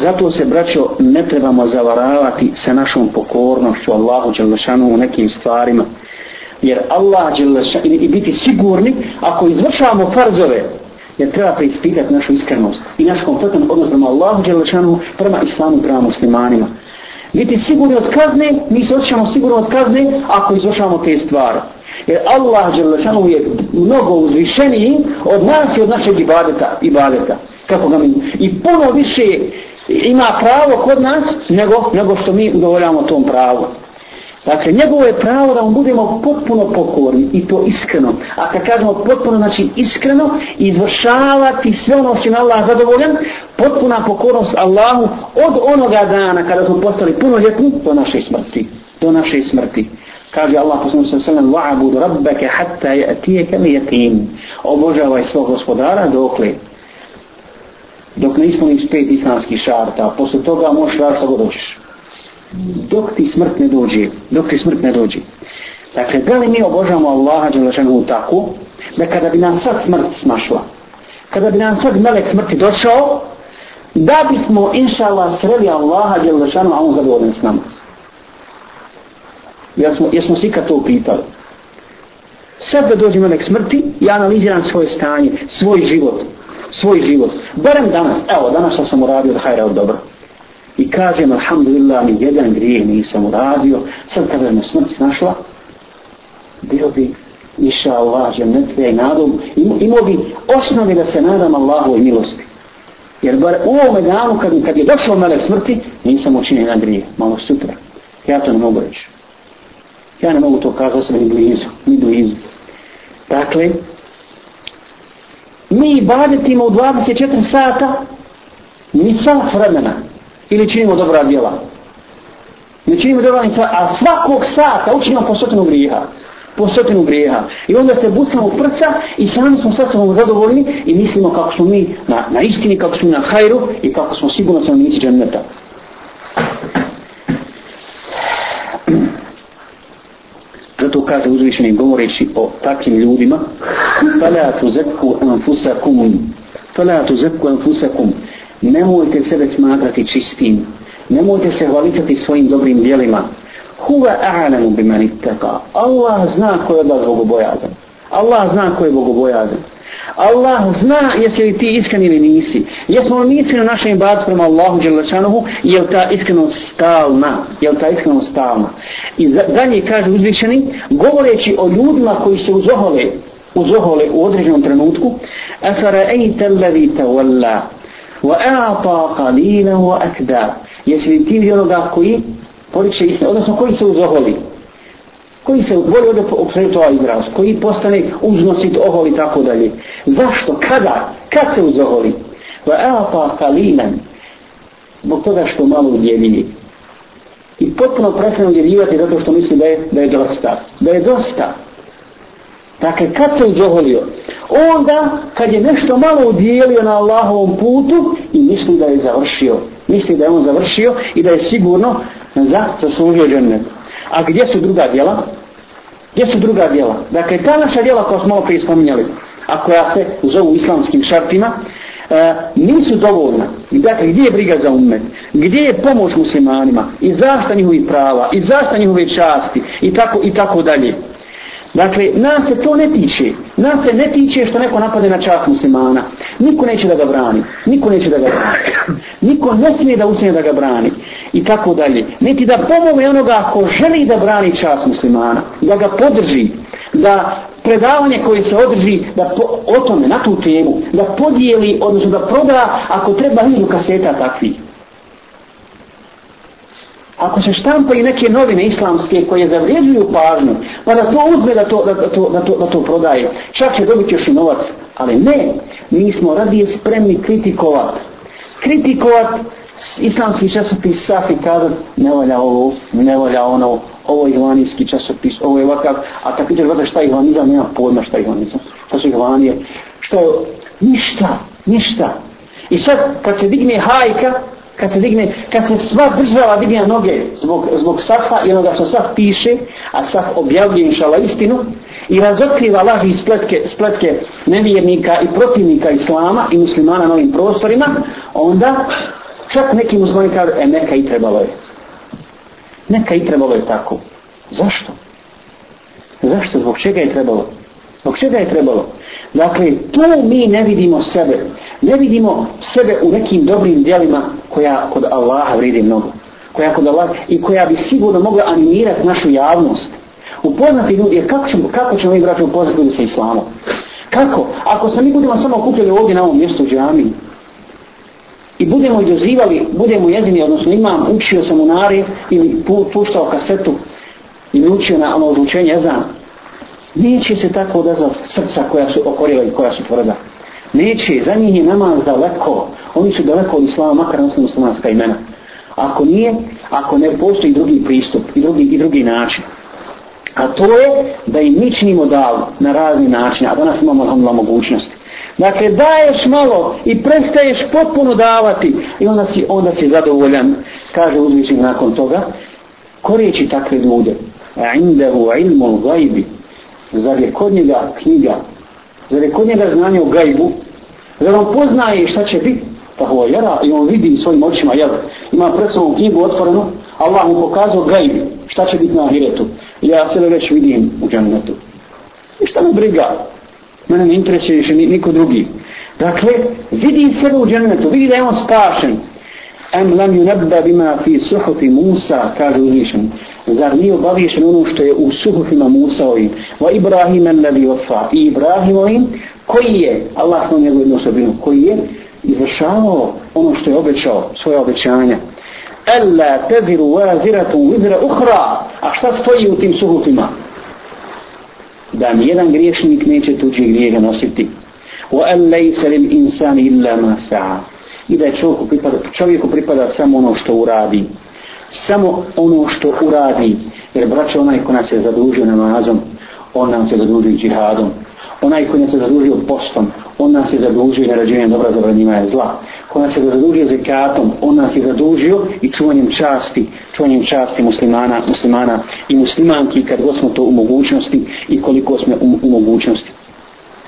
Zato se, braćo, ne trebamo zavaravati sa našom pokornošću Allahu Đelešanu u nekim stvarima. Jer Allah Đelešanu, i biti sigurni, ako izvršavamo farzove, jer treba preispitati našu iskrenost i naš kompletan odnos prema Allahu Đelešanu, prema Islamu, prema muslimanima. Biti sigurni od kazne, mi se osjećamo sigurno od kazne ako izvršavamo te stvari. Jer Allah Đelešanu je mnogo uzvišeniji od nas i od našeg ibadeta. ibadeta. Kako ga mi? I puno više ima pravo kod nas nego, nego što mi udovoljamo tom pravu. Dakle, njegovo je pravo da mu budemo potpuno pokorni i to iskreno. A kad kažemo potpuno, znači iskreno, izvršavati sve ono što je Allah zadovoljan, potpuna pokornost Allahu od onoga dana kada smo postali punoljetni do naše smrti. Do naše smrti. Kaže Allah poslanu sa sallam, wa'abudu rabbaka hatta ya'tiyaka al-yaqin. Obožavaj svog gospodara dokle dok ne ispuniš pet islamskih šarta, posle toga možeš raditi što god hoćeš. Dok ti smrt ne dođe, dok ti smrt ne dođe. Dakle, da li mi obožavamo Allaha Đelešanu tako, da kada bi nam sad smrt smašla, kada bi nam sad melek smrti došao, da bismo, inša Allah, sreli Allaha Đelešanu, a on zadovoljen s nama. Jesmo, jesmo se ikad to pitali. Sad da dođem melek smrti, ja analiziram svoje stanje, svoj život, svoj život. Barem danas, evo, danas sam uradio od hajra od dobro. I kažem, alhamdulillah, ni jedan grijeh nisam uradio. Sad kada me smrt našla, bio bi iša Allah, žemnetve i nadom, imao bi osnovi da se nadam Allahovoj milosti. Jer bar u ovome danu, kad, kad je došlo melek smrti, nisam učinio jedan grijeh, malo sutra. Ja to ne mogu reći. Ja ne mogu to kazati sam ni blizu, ni blizu. Dakle, mi ibadetimo u 24 sata ni sat vremena ili činimo dobra djela ne činimo dobra djela a svakog sata učinimo po stotinu griha. po stotinu griha. i onda se busamo u prsa i sami smo sad samo zadovoljni i mislimo kako smo mi na, na istini kako smo na hajru i kako smo sigurno sam nisi dženneta Zato kaže uzvišeni govoreći o takvim ljudima Fala tu zekku anfusakum. Fala tu zekku anfusakum. Nemojte sebe smatrati čistim. Nemojte se hvalisati svojim dobrim dijelima Huva a'lamu biman ittaka Allah zna ko je od vas bogobojazan. Allah zna ko je bogobojazan. Allah zna jesi li ti iskren ili nisi. Jesmo li mi na našem ibadu prema Allahu Đelešanuhu, je li ta iskrenost stalna? Je li ta iskrenost stalna? I dalje kaže uzvišeni, govoreći o ljudima koji se uzohole, uzohole u određenom trenutku, Afara ejte levi tawalla, wa a'ta qalina wa akda. Jesi li ti onoga koji poriče istinu, odnosno koji se uzoholi? Koji se voli ovdje okrenuti ovaj izraz, koji postane uznosit ohol i tako dalje. Zašto? Kada? Kad se uzoholi? Va eata kalinan. Zbog toga što malo udjeljuje. I potpuno prestane udjeljivati zato što misli da je, da je dosta. Da je dosta. Dakle, kad se uzoholio? Onda, kad je nešto malo udjelio na Allahovom putu i misli da je završio. Misli da je on završio i da je sigurno za zaslužio džennetu. A gdje su druga djela? Gdje su druga djela? Dakle, ta naša djela koja smo prije spominjali, a koja se zovu islamskim šartima, e, nisu dovoljna. Dakle, gdje je briga za umet? Gdje je pomoć muslimanima? I zašta njihovih prava? I zašta njihove časti? I tako, i tako dalje. Dakle, nas se to ne tiče. Nas se ne tiče što neko napade na čast muslimana. Niko neće da ga brani. Niko neće da ga brani. Niko ne smije da učine da ga brani. I tako dalje. Niti da pomogne onoga ko želi da brani čast muslimana. Da ga podrži. Da predavanje koje se održi da po, o tome, na tu temu, da podijeli, odnosno da proda, ako treba hiljadu kaseta takvih ako se štampaju neke novine islamske koje zavrijeđuju pažnju, pa da to uzme da to, da, da, to, da, to, da to prodaje, čak će dobiti još i novac. Ali ne, mi smo radije spremni kritikovat. Kritikovat islamski časopis Safi kada ne valja ovo, ne valja ono, ovo je ivanijski časopis, ovo je ovakav, a kad piđeš šta je ivanizam, nema pojma šta je ivanizam, šta su ivanije, što je, ništa, ništa. I sad, kad se digne hajka, kad se digne, kad se sva država digne noge zbog, zbog safa i onoga što saf piše, a saf objavljuje inšala istinu, i razotkriva laži i spletke, spletke nevjernika i protivnika islama i muslimana na ovim prostorima, onda čak neki muslimani kaže, e neka i trebalo je. Neka i trebalo je tako. Zašto? Zašto? Zbog čega je trebalo? Zbog čega je trebalo? Dakle, tu mi ne vidimo sebe. Ne vidimo sebe u nekim dobrim dijelima koja kod Allaha vridi mnogo. Koja kod Allaha i koja bi sigurno mogla animirati našu javnost. Upoznati ljudi, jer kako ćemo, kako ćemo mi braći upoznati ljudi sa islamom? Kako? Ako se mi budemo samo kupili ovdje na ovom mjestu u džami i budemo i dozivali, budemo jezini, odnosno imam, učio sam u nari ili puštao kasetu i učio na ono odlučenje znam, neće se tako odazvat srca koja su okorila i koja su tvrda. Neće, za njih je namaz daleko. Oni su daleko od islama, makar na muslimanska imena. Ako nije, ako ne postoji drugi pristup i drugi, i drugi način. A to je da im mi činimo davu na razni načine, a danas imamo alhamdulillah mogućnosti. Dakle, daješ malo i prestaješ potpuno davati i onda si, onda si zadovoljan, kaže uzvišnik nakon toga, korijeći takve ljude, a indahu ilmu gajbi, zar je kod njega knjiga, zar je kod njega znanje o gajbu, zar on poznaje šta će biti, pa ho jara i on vidi svojim očima, jel, ima pred sobom knjigu otvorenu, Allah mu pokazao gajbi, šta će biti na ahiretu. Ja se već vidim u džanetu. I šta me briga? Mene ne interesuje više niko drugi. Dakle, vidi sebe u džennetu, vidi da je on spašen. Em lam yunabba bima fi suhufi Musa, kaže uzvišen. Zar nije obavješen ono što je u suhufima Musa'ovim? Wa Ibrahim alladhi wafa. I Ibrahimovim, koji je, Allah smo njegovu jednu osobinu, koji je izvršavao ono što je obećao, svoje obećanja. Alla teziru waziratu wizra ukhra. A šta stoji u tim suhufima? Da nijedan griješnik neće tuđi grijeha nositi. Wa an laysa lil insani illa ma sa'a. I da čovjeku pripada, čovjeku pripada samo ono što uradi. Samo ono što uradi. Jer braća onaj ko nas je zadužio namazom, on nam se zadužio džihadom. Onaj ko nas je zadužio postom, on nas je zadužio i narađenjem dobra zabranjivanja zla. Ko nas je zadužio zekatom, on nas je zadužio i čuvanjem časti, čuvanjem časti muslimana, muslimana i muslimanki kad god smo to u mogućnosti i koliko smo u, u mogućnosti.